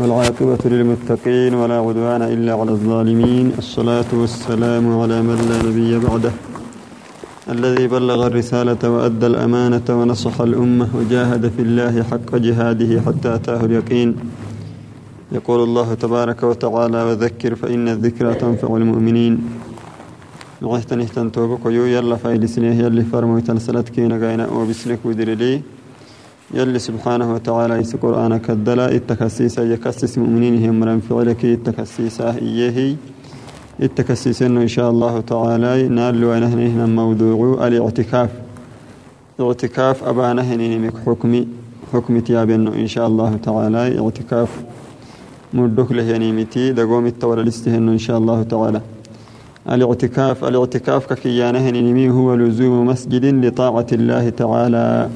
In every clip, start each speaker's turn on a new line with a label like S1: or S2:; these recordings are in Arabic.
S1: والعاقبة للمتقين ولا عدوان إلا على الظالمين. الصلاة والسلام على من لا نبي بعده. الذي بلغ الرسالة وأدى الأمانة ونصح الأمة وجاهد في الله حق جهاده حتى أتاه اليقين. يقول الله تبارك وتعالى وذكر فإن الذكرى تنفع المؤمنين. نغيتن اهتن توبك يو يلا فايد سنية يلي فرمو تنسلت كينا غاينا وبسنك ودرلي يلي سبحانه وتعالى يس قرآن كدلا التكسيسا يكسس مؤمنين هم مرن فعلك التكسيسا إيهي التكسيسين إن شاء الله تعالى نال ونهنه موضوع الاعتكاف. اعتكاف أبا نهنين مك حكمي حكمي تيابين إن شاء الله تعالى اعتكاف. مدك له ينيمتي دقوم التولى لستهن إن شاء الله تعالى. الاعتكاف الاعتكاف ككيانه نمي هو لزوم مسجد لطاعة الله تعالى.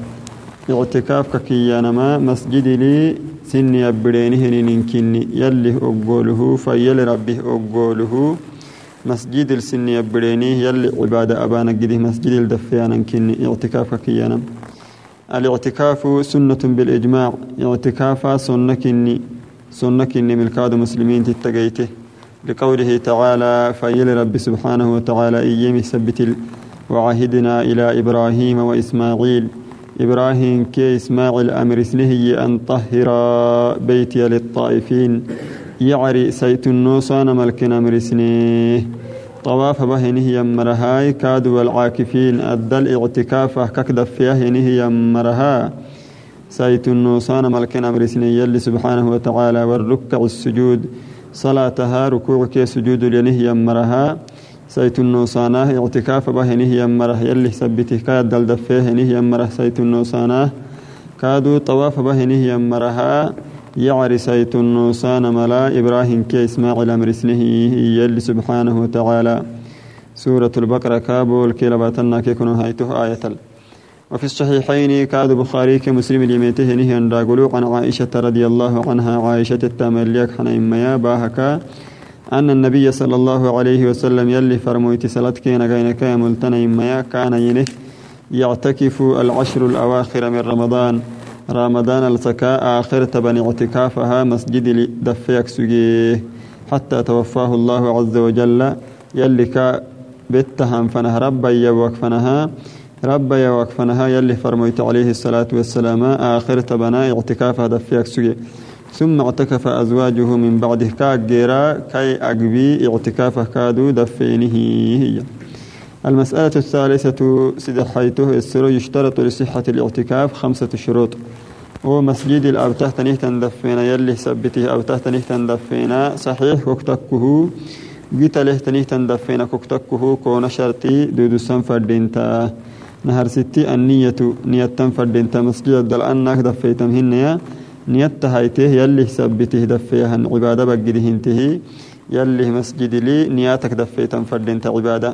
S1: اعتكاف ككيانما مسجد لي سن يبرينه ننكني. يلي أقوله فيل ربه أقوله. مسجد السن يبرينه يلي عبادة أبانا قده مسجد الدفيانا كني اعتكاف ككيانا الاعتكاف سنة بالإجماع. اعتكاف سنة كني. سنة ملكاد مسلمين تتقيته. لقوله تعالى فيل رب سبحانه وتعالى إيام سبت وعهدنا إلى إبراهيم وإسماعيل. إبراهيم كي إسماعيل أمر سنه أن طهر بيتي للطائفين. يعري سيت النوصان ملك أمر سنه. طواف بهنه يمرهاي كاد والعاكفين. أدى الاعتكاف ككدف فيه يمرها. سيت النوصان ملك أمر سنه. يلي سبحانه وتعالى والركع السجود. صلاتها ركوع كي سجود لنه يمرها. سيت النوصاناه اعتكاف به نه يمره يلي سبته كاد دل دفيه نه يمره سيت النوصاناه كادو طواف به نه يمرها يعري سيت النوصان ملا إبراهيم كي إسماعيل أمر سنه يلي سبحانه وتعالى. سورة البقرة كابول كي لباتنا كي كنو هايته آية وفي الصحيحين كاد بخاري كمسلم اليميته نهي أن عن عائشة رضي الله عنها عائشة التامليك حنا إما باهكا أن النبي صلى الله عليه وسلم يلي فرمويت سلت كينا غينك ملتنا إما كان ينه يعتكف العشر الأواخر من رمضان. رمضان الزكاة آخر تبني اعتكافها مسجد دفيك سجيه حتى توفاه الله عز وجل. يلي كا بتهم فنه ربا يوقفنها ربا يوقفنها يلي فرميت عليه الصلاة والسلام آخر تبنا اعتكافها دفيك سجيه ثم اعتكف أزواجه من بعده كاجيرا كي أقبي اعتكافه كادو دفينه. هي المسألة الثالثة سدحيته السر يشترط لصحة الاعتكاف خمسة شروط. ومسجد الأبته تنيه تندفينا يلي سبته أبته تنيه تندفينا صحيح وكتكه قيت له تنيه تندفينا كتكه كون شرطي دودو سنفر دينتا نهر ستي النية نية تنفر دينتا مسجد الدل أنك دفيتم هنيا. نيت هايته يلي سبته دفيها عبادة بقدهنته يلي مسجد لي نياتك دفيتا فردنت عبادة.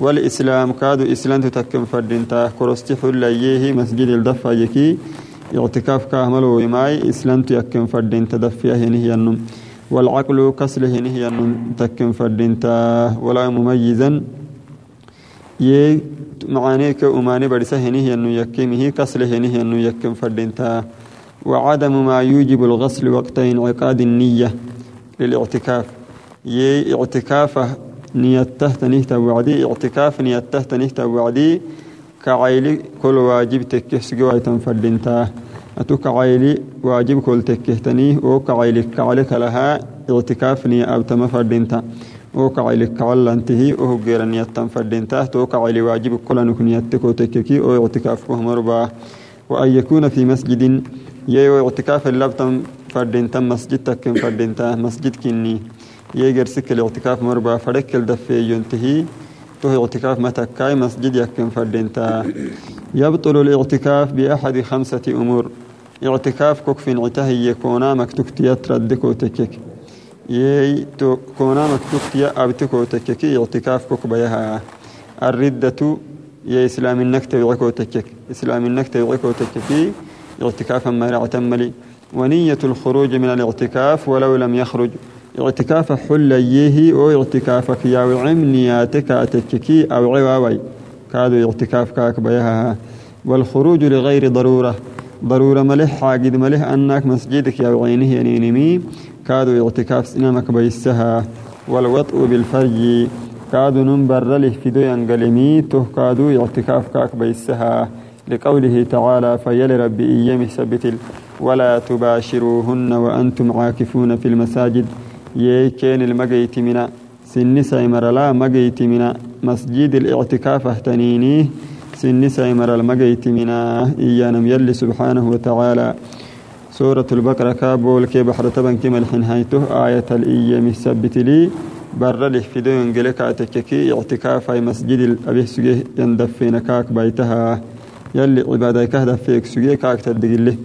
S1: والإسلام كادو إسلام تتكم فردنتا كرستي حليه مسجد الدفع يكي اعتكاف كاملو إماي إسلام تيكم فردنت دفيه نهي النم والعقل كسله نهي النم تكم فردنتا ولا مميزا يه معانيك أماني برسه نهي النو يكيمه كسله نهي النو يكم فردنتا وعدم ما يوجب الغسل وقت انعقاد النية للاعتكاف. يي اعتكافه نيته تنهت وعدي اعتكاف نيته تنهت وعدي. كعيلي كل واجب تكسجو ايتم فردنتا أتو كعيلي واجب كل تكهتني أو كعيلي كعلك لها اعتكاف نية أو فردنتا أو كعيلي كعل انتهي أو غير نية فردنتا تو كعيلي واجب كل نكنيتكو تككي أو اعتكاف مربا. وأن يكون في مسجد يو اعتكاف اللبتم فردين تم مسجد تكن فردين مسجد كني يجر سك الاعتكاف مربع فرك الدفي ينتهي تو اعتكاف متكاي مسجد يكن فردين تا يبطل الاعتكاف بأحد خمسة أمور اعتكاف كوك في انعتهي يكونا مكتوك تيتردكو تكك يي تو كونا مكتوك تيا أبتكو تككي اعتكاف كوك بيها الردة يا إسلام النكتة يعكو إسلام النكتة يعكو تككي اعتكافا ما اعتملي ونية الخروج من الاعتكاف ولو لم يخرج. اعتكاف حل يه أو اعتكافك يا وعم نياتك أتككي أو عواوي. كادو اعتكاف كاك بيها. والخروج لغير ضرورة. ضرورة ملح حاجد ملح أنك مسجدك يا عينه ينينمي كادوا اعتكاف سنمك بيسها. والوطء بالفرج. كادوا ننبر له في دو ينقلمي تو كادوا اعتكاف كاك بيسها. لقوله تعالى فيل ربي إيامه سبت ولا تباشروهن وأنتم عاكفون في المساجد. يكين المجيت من؟ سنسا لا مجيت من؟ مسجد الاعتكاف اهتنيني سنسا مر المجيت من؟ إيانا يلي سبحانه وتعالى. سورة البقرة كابول كي بحر تبن كما الحنهايته آية الإيام سبت لي. بر له في دون قلك أتككي اعتكاف في مسجد الأبيه سجيه يندفين كاك بيتها. يلي عبادة كهدف فيك سجيه كاك تدقله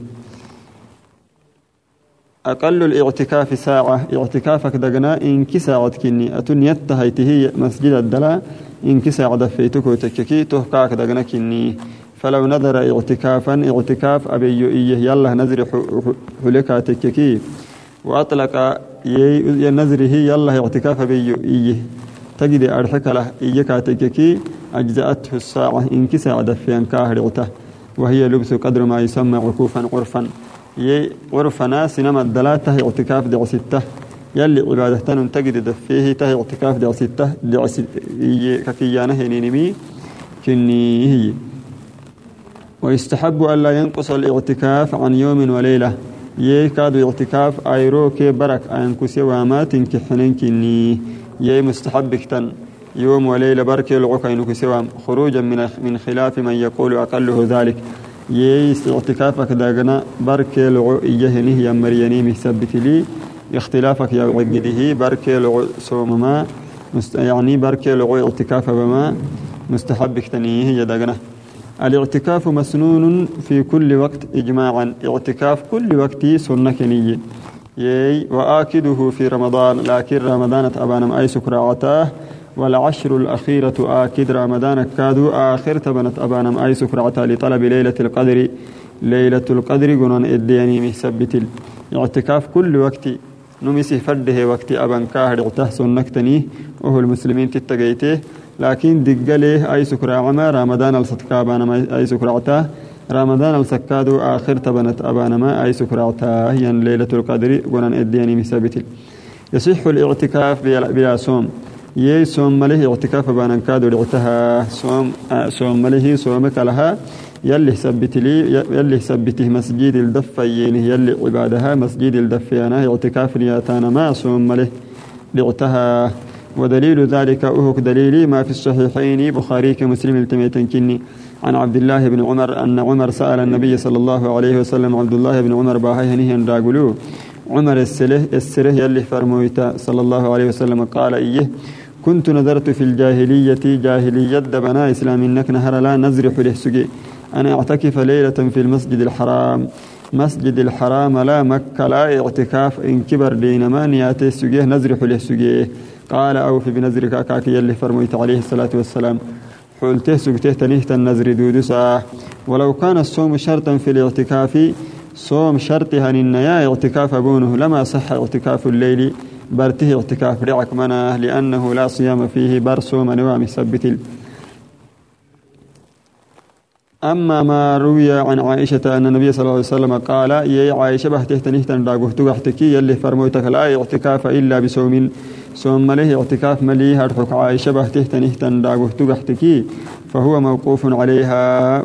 S1: أقل الاعتكاف ساعة. اعتكافك دقنا إن كساعة كني. أتن يتهيته مسجد الدلا إن كساعة دفيتك وتككي تهكاك دقنا كني. فلو نظر اعتكافا اعتكاف أبي إيه يلا نزر حلكا تككي. وأطلق ينزره يلا اعتكاف أبي إيه. تجد أرحك له إيكا كاتككي أجزأته الساعة إن كساعة دفيان كاهر وهي لبس قدر ما يسمى عكوفا عرفا. يي عرفنا سينما الدلاتة اعتكاف دع ستة. يلي عبادة تجد دفيه ته اعتكاف دع ستة. دع ككيانه نينمي كني هي. ويستحب ألا ينقص الاعتكاف عن يوم وليلة. يكاد اعتكاف ايروك برك أنكس وامات كحنين كني. يي مستحب كتن. يوم وليلة برك يلعك أنكس خروجا من من خلاف من يقول أقله ذلك. ييس اعتكافك داغنا. بركي لعو إيهنه يا مرياني مثبت لي. اختلافك يا عقده بركي لعو سومما مست يعني بركي لعو اعتكاف بما. مستحب اكتنيه يا داغنا. الاعتكاف مسنون في كل وقت إجماعا. اعتكاف كل وقت سنة كنية. يي وآكده في رمضان. لكن رمضان أبانم أي سكراعتاه والعشر الأخيرة آكد رمضان كادو آخر تبنت أبانم أي سكرعة لطلب ليلة القدر. ليلة القدر قنون إدياني مثبت اعتكاف كل وقت. نمسي فرده وقت أبان كاهر اعته نكتني. وهو المسلمين تتقيته. لكن دقله أي سكرعة رمضان الصدقاء أبانم أي سكرعته رمضان السكادو آخر تبنت أبانما أي سكرعتا هي ليلة القدر قنون إدياني مثبت يصح الاعتكاف بلا صوم. يي صوم مله اعتكاف بان كادو لعتها صوم صوم مله صومك لها يلي ثبت لي يلي ثبته مسجد الدفين يلي عبادها مسجد الدفيانة اعتكاف نياتانا ما صوم مله لعتها ودليل ذلك أهك دليلي ما في الصحيحين. بخاري كمسلم التميتن كني. عن عبد الله بن عمر أن عمر سأل النبي صلى الله عليه وسلم عبد الله بن عمر باهي هنيهن راقلو. عمر السله السره يلي فرمويتا صلى الله عليه وسلم قال إيه؟ كنت نذرت في الجاهلية جاهلية دبنا إسلام إنك نهر لا نزرح له سجي أنا أعتكف ليلة في المسجد الحرام. مسجد الحرام لا مكة لا اعتكاف. إن كبر ما نياتي سجيه نزرح له سجيه قال أوف بنزرك كاك يلي فرميت عليه الصلاة والسلام. حلته سجته تنهت النزر دودسا. ولو كان الصوم شرطا في الاعتكاف صوم شرطها النيا اعتكاف بونه. لما صح اعتكاف الليل. برته اعتكاف رعك منه لأنه لا صيام فيه برسو منوام سبت. أما ما روي عن عائشة أن النبي صلى الله عليه وسلم قال يا عائشة بهته تنهتن داغه تغحتكي يلي فرموتك لا اعتكاف إلا بصوم. صوم له اعتكاف ملي هرحك عائشة بهته تنهتن داغه تغحتكي فهو موقوف عليها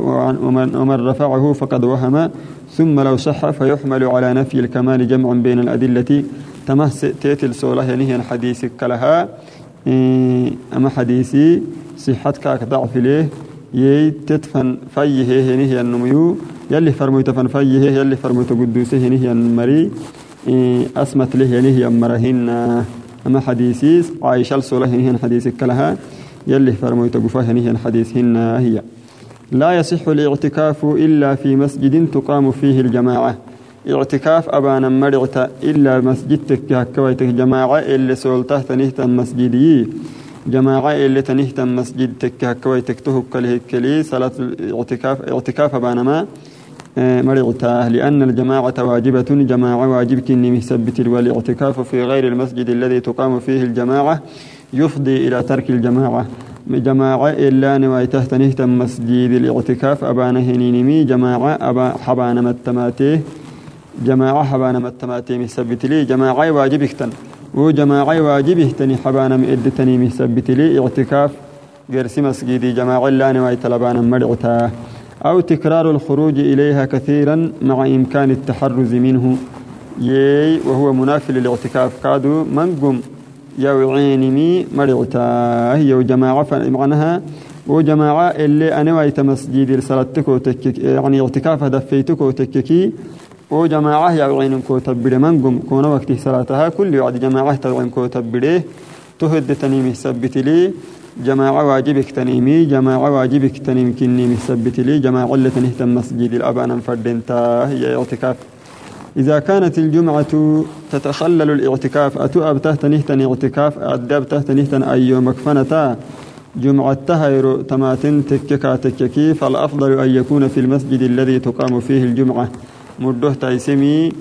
S1: ومن رفعه فقد وهم. ثم لو صح فيحمل على نفي الكمال جمع بين الأدلة. تمس تيتل سوله يعني حديثك كلها إيه أما حديثي صحتك ضعف ليه؟ يي تدفن فيه هني هي النميو يلي فرمو تفن فيه يلي فرمو تقدوسه هني هي المري إيه أسمت له يعني هي مرهن. أما حديثي عايشة السوله هني هي حديثك كلها يلي فرمو تقفه هني هي حديثهن هي. لا يصح الاعتكاف إلا في مسجد تقام فيه الجماعة. اعتكاف أبانا مرعتا إلا مسجدك هكويتك جماعة اللي سولته تنهتا مسجدي جماعة اللي تنهتا مسجدك هكويتك تهك لهكلي صلاة الاعتكاف اعتكاف أبانا ما آه، مرعتا لأن الجماعة واجبة. جماعة واجبك إني مثبت والاعتكاف في غير المسجد الذي تقام فيه الجماعة يفضي إلى ترك الجماعة. جماعة إلا نواي تحت نهتم مسجد الاعتكاف أبانا هنينمي جماعة أبا حبانا متماتيه. جماعة حبانا متماتيه مثبت لي جماعة واجبك تن وجماعة واجبه تني حبانا مئدتني مثبت لي اعتكاف قرسي مسجدي جماعة إلا نواي تلبانا مرعتا أو تكرار الخروج إليها كثيرا مع إمكان التحرز منه. يي وهو منافي للاعتكاف. كادو منقم. يوعينمي مرعتا هي وجماعة معناها وجماعة اللي أنا وايت مسجد الصلاتك وتكك يعني اعتكاف دفيتك وتككي. وجماعة يوعين كو تبري منقم كون وقت صلاتها كل وعد جماعة توعين كو تبريه تهد تنيمي سبت لي جماعة واجبك تنيمي جماعة واجبك تنيم كني مثبت لي جماعة اللي تنهتم مسجد الأبانا فردنتا هي اعتكاف إذا كانت الجمعة تتخلل الاعتكاف أتؤب تحت نهتن اعتكاف أدب تحت نهتن أي مكفنتا جمعة تهير تماتن تككا تككي فالأفضل أن يكون في المسجد الذي تقام فيه الجمعة. مده تيسمي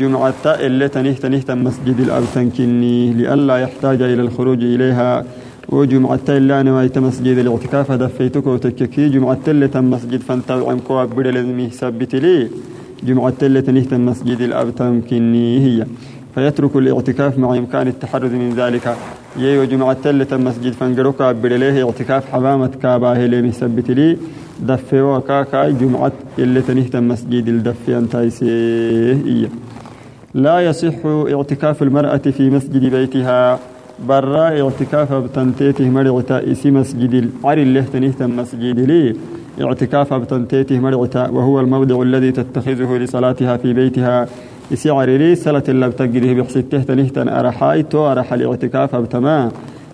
S1: جمعة اللي تنهت نهت مسجد الأبتن كني لئلا يحتاج إلى الخروج إليها. وجمعة إلا نوايت مسجد الاعتكاف دفيتك وتككي. جمعة اللي تم مسجد فانتوعم كواب بدل ثبت لي جمعة اللي نهت المسجد الأبتم كني هي. فيترك الاعتكاف مع إمكان التحرز من ذلك. يي وجمعة اللي المسجد فانقروكا بدليه اعتكاف حبامة كاباه اللي مثبت لي دفي وكاكا جمعة اللي تنهت المسجد الدفي انتايسيه لا يصح اعتكاف المرأة في مسجد بيتها برا اعتكاف بتنتيته مرعتا إسي مسجد العري اللي تنهت المسجد لي. اعتكاف بتنتيته مرعتا وهو الموضع الذي تتخذه لصلاتها في بيتها. إسي عريري سلة اللي بتقريه بحسته تنهتن أرحاي تو أرح الاعتكاف بتما.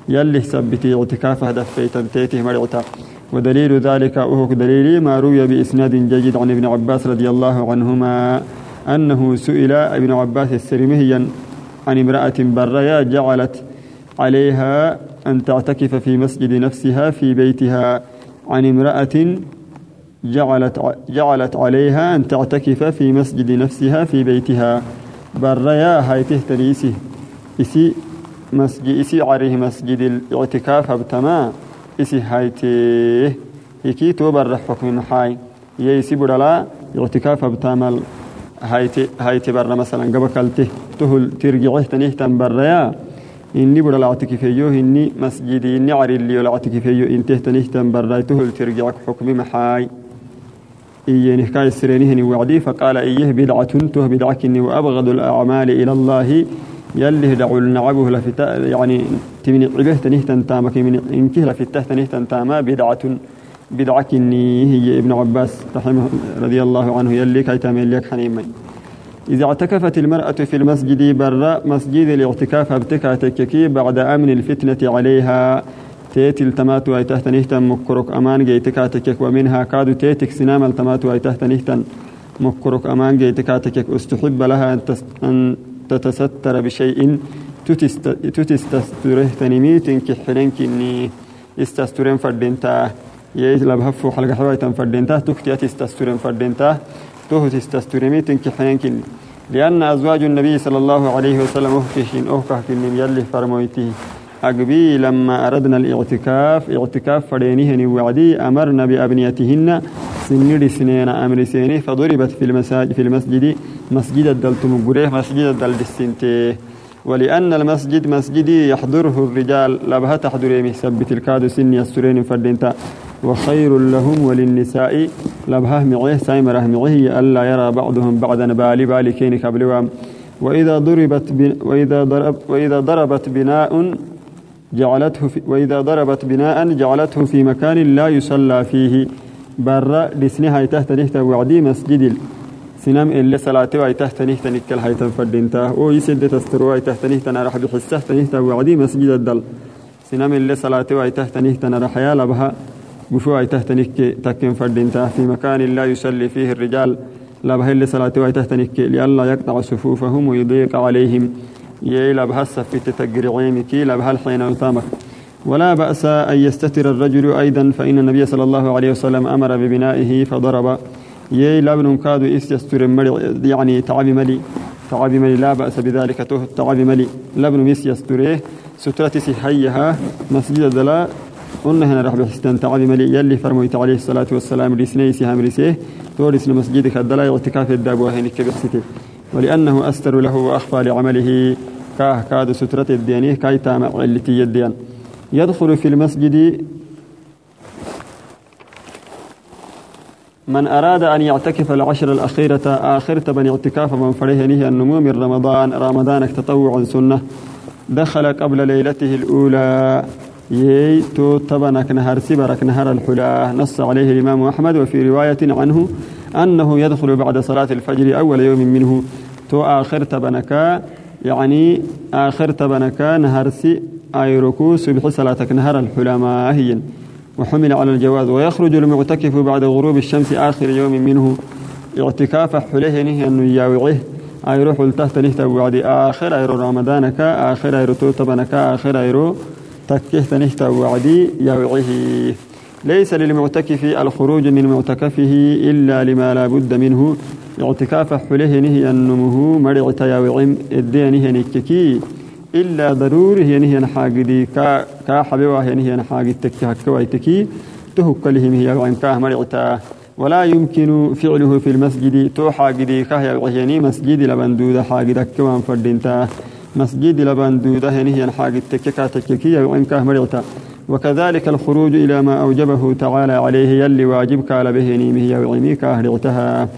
S1: يلي سبتي اعتكاف دفي تنتيته مرعتا ودليل ذلك أهو دليل ما روي بإسناد جيد عن ابن عباس رضي الله عنهما أنه سئل ابن عباس السرمهيا عن امرأة بريا جعلت عليها أن تعتكف في مسجد نفسها في بيتها عن امرأة جعلت جعلت عليها أن تعتكف في مسجد نفسها في بيتها. بريا هاي تهتريسي إسي مسجد إسي عليه مسجد الاعتكاف بتما تو برح حكم حاي. يسي بدلا اعتكاف بتامل. هايتي هايتي برا مثلا قبكلته تهل ترجعه تنيه بريا إني بدل اعتكفيو إني مسجدي إني عري اللي ولا اعتكفيو إن تهتنيه تنبرايته ترجعك حكم محاي إيه نحكاية السرينه وعدي. فقال إيه بدعة ته بدعكني وأبغض الأعمال إلى الله. يلي دعوا لنعبه لفتا يعني تمني عبه تنيه تنتامك من إنكه لفته تنيه تنتاما بدعة بدعكني هي ابن عباس رحمه رضي الله عنه يلي كي تعمل لك حنيمين إذا اعتكفت المرأة في المسجد برا مسجد الاعتكاف ابتكى تككي بعد أمن الفتنة عليها. تيت التمات واي تحت نهتن مكرك أمان جيتكا تكك ومنها كادو تيتك سنام التمات واي تحت نهتن مكرك أمان جيتكا تكك استحب لها أن تتستر بشيء تتستره تنميت كحرنك إني استسترين فردينتا. يجلب هفو حلقة حواي تنفردينتا تكتي تستسترين فردينتا. توه تستسترمي تنكحنين لأن أزواج النبي صلى الله عليه وسلم أهكشين أهكه من يلي فرمويته أقبي لما أردنا الإعتكاف إعتكاف فرينهن وعدي أمرنا بأبنيتهن. سنير سنين أمر سيني فضربت في المساجد في المسجد. مسجد الدلتم مسجد الدل السنتي. ولأن المسجد مسجدي يحضره الرجال لبها تحضر يمي سبت الكادو سني السرين فردينتا وخير لهم وللنساء لبها معيه سايمره معيه ألا يرى بعضهم بعضا بالي بالي كين كبلوام وإذا ضربت وإذا ضرب وإذا ضربت بناء جعلته في وإذا ضربت بناء جعلته في مكان لا يصلى فيه. برا لسنها تحت نهت وعدي مسجد سنام اللي صلاة وأي تحت نهت نكل هاي تنفردنتا أو يسد تستر وأي تحت نهت أنا راح بحسه نهت وعدي مسجد الدل. سنام اللي صلاة وأي تحت نهت أنا راح يا لبها. بشو أي تهتنك تكن فردينتا في مكان لا يصلي فيه الرجال. لا بهل صلاة أي تهتنك لئلا يقطع صفوفهم ويضيق عليهم. يلا بهس في تتقرعيمك لا بهل حين يطامك ولا بأس أن يستتر الرجل أيضا فإن النبي صلى الله عليه وسلم أمر ببنائه فضرب. يي لابن كادو يستر يعني تعب ملي تعب ملي لا بأس بذلك تعب ملي. لابن مس يستره سترة سحيها مسجد دلا قلنا هنا رح بحستان تعبي ملي. يلي فرميت عليه الصلاة والسلام رسني سهام رسيه تورس مسجدك الدلاء اعتكاف الداب وهينك بحسته ولأنه أستر له وأخفى لعمله كاه كاد سترة الدينيه كاي تامع التي يدين يدخل في المسجد من أراد أن يعتكف العشر الأخيرة آخر تبن اعتكاف من فريه نهي النمو من رمضان رمضان تطوعا سنة. دخل قبل ليلته الأولى. يي تو تبنك نهر سبرك نهر الحلا. نص عليه الإمام أحمد وفي رواية عنه أنه يدخل بعد صلاة الفجر أول يوم منه. تو آخر تبنك يعني آخر تبنك نهر سي أي ركوع سبح صلاتك نهر الحلا ما هي وحمل على الجواز ويخرج المعتكف بعد غروب الشمس آخر يوم منه. اعتكاف حليه نهي أنه ياوعه أي روح تحت نهت وعد آخر. أيرو رمضانك آخر. أيرو توتبنك آخر. أيرو تكهت نهت وعدي ياوعه ليس للمعتكف الخروج من معتكفه إلا لما لا بد منه. اعتكاف حليه نهي أنمه مرعت ياوعم الدين نككي إلا ضروري هي نهي حاجدي كا كا حبيبة هي نهي حاجد تكي هكوا تكي تهك لهم هي وعن كاه مرعتا ولا يمكن فعله في المسجد. تو حاجدي كاه يعني مسجد لبندود حاجد كمان فردينتا مسجد لبندود هي نهي حاجد تكي كا تكي وعن كاه مرعتا وكذلك الخروج إلى ما أوجبه تعالى عليه يلي واجب كال به نيمه يوعمي كاه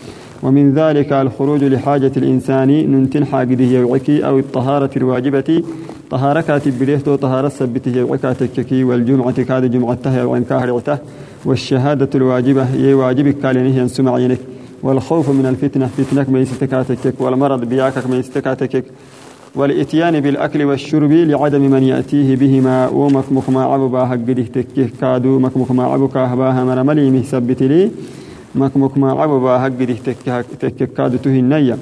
S1: ومن ذلك الخروج لحاجة الإنسان ننتن حاجده يوعكي أو الطهارة الواجبة. طهارة كاتب طهارة سبته يوعكاتككي والجمعة كاد جمعته يوعن كاهرعته والشهادة الواجبة يواجبك كالينه ينسمع عينك. والخوف من الفتنة فتنك ما يستكاتكك والمرض بياكك ما يستكاتكك والإتيان بالأكل والشرب لعدم من يأتيه بهما. ومكمك ما عبو قده تكيه كادو مكمك ما عبو كاهباها مرملي مهسبت لي. مكمك ما عببا هقده تككاد تهنيا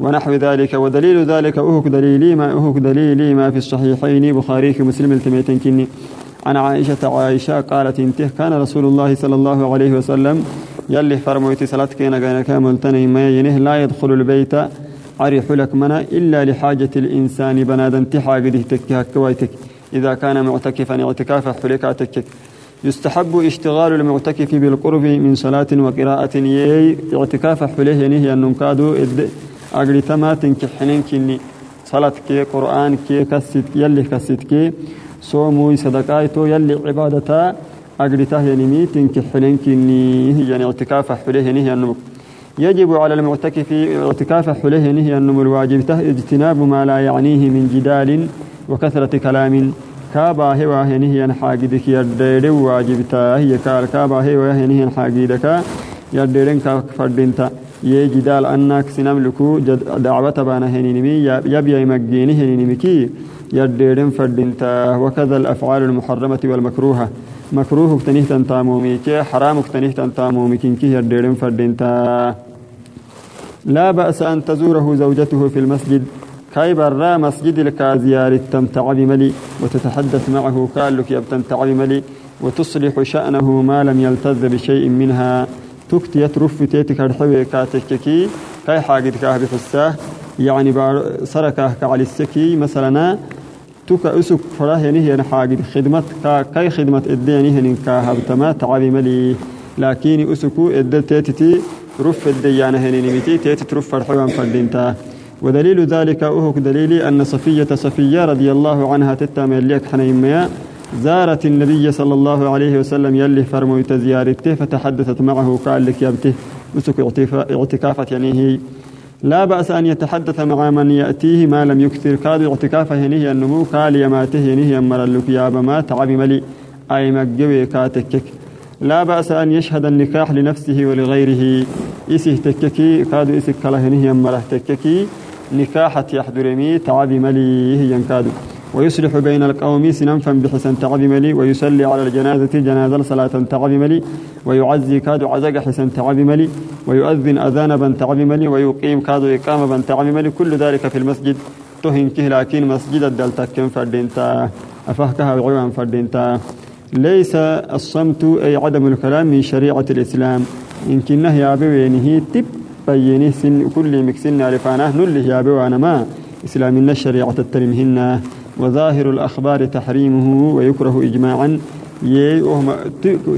S1: ونحو ذلك ودليل ذلك أهك دليلي ما أهك دليلي ما في الصحيحين بخاري مسلم التميتن كني. عن عائشة عائشة قالت انته كان رسول الله صلى الله عليه وسلم يلي فرمويت صلاتك كان كامل تني ما ينه لا يدخل البيت عريح لك منا إلا لحاجة الإنسان بنادن انتحى قده تكها كويتك إذا كان معتكفا اعتكافا حلكاتك يستحب اشتغال المعتكف بالقرب من صلاة وقراءة. يي اعتكاف حليه ينهي النمكادو أجري تما تنكحنين كني. صلاة كي قرآن كي كسيت يلي كسيت كي. صومو صدقايتو يلي عبادتا أجري تهينمي تنكحنين كني. يعني اعتكاف حليه ينهي النمك يجب على المعتكف اعتكاف حليه ينهي النمو الواجب اجتناب ما لا يعنيه من جدال وكثرة كلام. كابا هوا هنيه حاجدك يردير واجبتا هي كار كابا هوا هنيه حاجدك يرديرن كفردنتا يجدال أنك سنملكو دعوة بانا هنينمي يبيا يمجيني هنينمكي يرديرن فردنتا وكذا الأفعال المحرمة والمكروهة. مكروه كتنيه تنتامومي كي. حرام كتنيه تنتامومي كي. يرديرن فردنتا لا بأس أن تزوره زوجته في المسجد. كاي برا مسجد لك زيارة تمتع بملي وتتحدث معه قال لك يبتمتع بملي وتصلح شأنه ما لم يلتذ بشيء منها. تكتي يترف تيتك الحوي كاتككي كاي حاجد كاه بحساه يعني سركه كعلي السكي مثلا تك أسك فراه يعني هي حاجد خدمة كاي خدمة الدين هن كاهبتما تعبي ملي. لكن أسكو الدل تيتي رف الديانة هن نمتي تيتي ترف الحوان فردينتا ودليل ذلك أهك دليلي أن صفية صفية رضي الله عنها تتام يليك حنيميا زارت النبي صلى الله عليه وسلم يلي فرمويت زيارته فتحدثت معه قال لك يبته مسك اعتكافة يعني هي. لا بأس أن يتحدث مع من يأتيه ما لم يكثر. كاد اعتكافة يعني النمو قال يماته يعني هي مر لك يا ما تعب ملي أي مجوي كاتكك. لا بأس أن يشهد النكاح لنفسه ولغيره. إسه تككي كاد إسك كله يعني هي مرة تككي. نكاحة يحضرمي تعب ملي هي ينكاد. ويصلح بين القوم سننفا بحسن تعب ملي ويصلي على الجنازة جنازة صلاة تعب ملي ويعزي كاد عزق حسن تعب ملي ويؤذن أذان بن تعب ملي ويقيم كاد إقامة بن تعب ملي. كل ذلك في المسجد. تهن كه لكن مسجد الدلتا كم فردينتا. أفهكها بعوان فردينتا. ليس الصمت أي عدم الكلام من شريعة الإسلام. إن كنه يا بوينه تب بينه سن كل مكسن عرفانه نله يا بوانا ما إسلامنا الشريعة الترمهن وظاهر الأخبار تحريمه ويكره إجماعا. يي وهم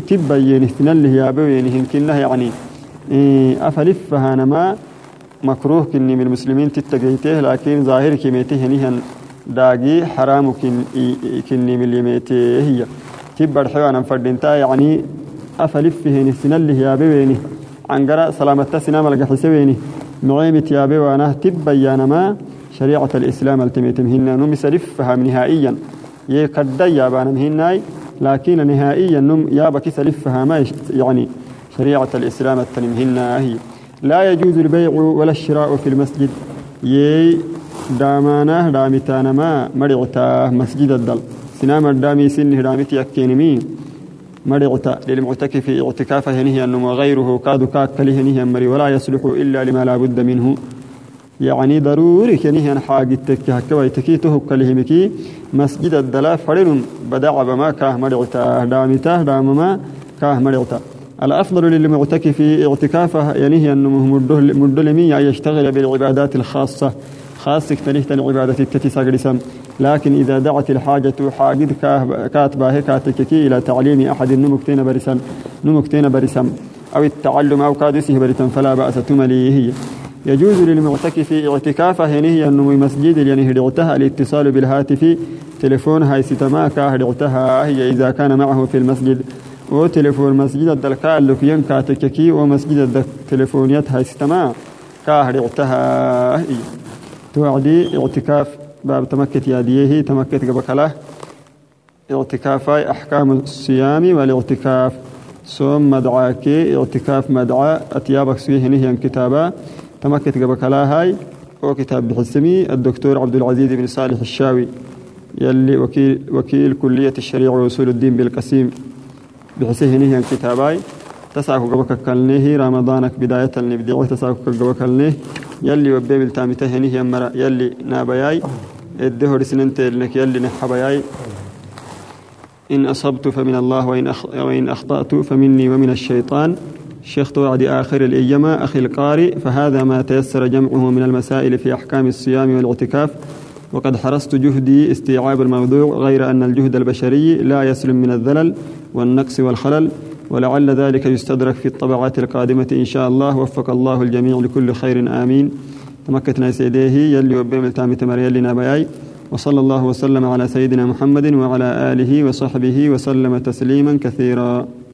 S1: تبين اللي هي بين كنه يعني. أفلفها ما مكروه كني من المسلمين تتقيته. لكن ظاهر كميته هنيهن. داقي حرام كني من اليميته هي. تبر حيوانا فردنتا يعني. أفلفه نسن اللي هي بيني عنقرا سلامة سنام القحسويني معيمة يا وأنا تبين ما شريعة الإسلام التميتمهن نمسلفها نهائيا. يكد يا بانمهناي لكن نهائيا نم يا بكي سلفها ما يعني شريعة الإسلام التنمهن هي. لا يجوز البيع ولا الشراء في المسجد. يي دامانا دامتانا ما مرعتا مسجد الدل. سنام الدامي سنه دامتي أكينمي. مرعتا للمعتكف اعتكافه هنيه أنه وغيره كاد كاك كله هنيه مري ولا يصلح إلا لما لا بد منه. يعني ضروري كنيه أن حاجة تكي هكوا يتكيته كلهمكي مسجد الدلا فرن بدع بما كاه مرعتا دامتا دامما كاه مرعتا الأفضل للمعتكف اعتكافه ينهي أنه مدلمي يشتغل بالعبادات الخاصة. خاصة تنهت العبادة التي لكن إذا دعت الحاجة حاجد كاتبة كاتككي إلى تعليم أحد نمكتين برسم. نمكتين برسم. أو التعلم أو كادسه برسم. فلا بأس تملي هي. يجوز للمعتكف اعتكافه ينهي أنه مسجد. يعني هدعتها الاتصال بالهاتف. تليفون هاي ستماكا هدعتها هي إذا كان معه في المسجد. وتليفون مسجد الدلكاء اللي كاتككي ومسجد التليفونيات هاي ستما كاهر اعتها توعدي اعتكاف باب تمكت ياديه تمكت قبكله. اعتكاف أحكام الصيام والاعتكاف. صوم مدعاك اعتكاف مدعى أتيابك سويه نهيا كتابا. تمكت قبكلا هاي هو كتاب بحسمي الدكتور عبد العزيز بن صالح الشاوي. يلي وكيل وكيل كلية الشريعة وأصول الدين بالقسيم. بحسيه نهي كتاباي. تسعك قبك كلنيه رمضانك بداية نبدعه تسعك قبك كلنيه يلي وبيب التامته نهي مرة يلي نابياي الدهر سننت لك يلي نحبياي. إن أصبت فمن الله وإن, أخ... وإن أخطأت فمني ومن الشيطان. شيخ توعد آخر الأيام أخي القارئ. فهذا ما تيسر جمعه من المسائل في أحكام الصيام والاعتكاف. وقد حرصت جهدي استيعاب الموضوع غير أن الجهد البشري لا يسلم من الذلل والنقص والخلل. ولعل ذلك يستدرك في الطبعات القادمة إن شاء الله. وفق الله الجميع لكل خير آمين. تمكتنا سيديه يلي وبيم التامي تمر يلي نابياي وصلى الله وسلم على سيدنا محمد وعلى آله وصحبه وسلم تسليما كثيرا.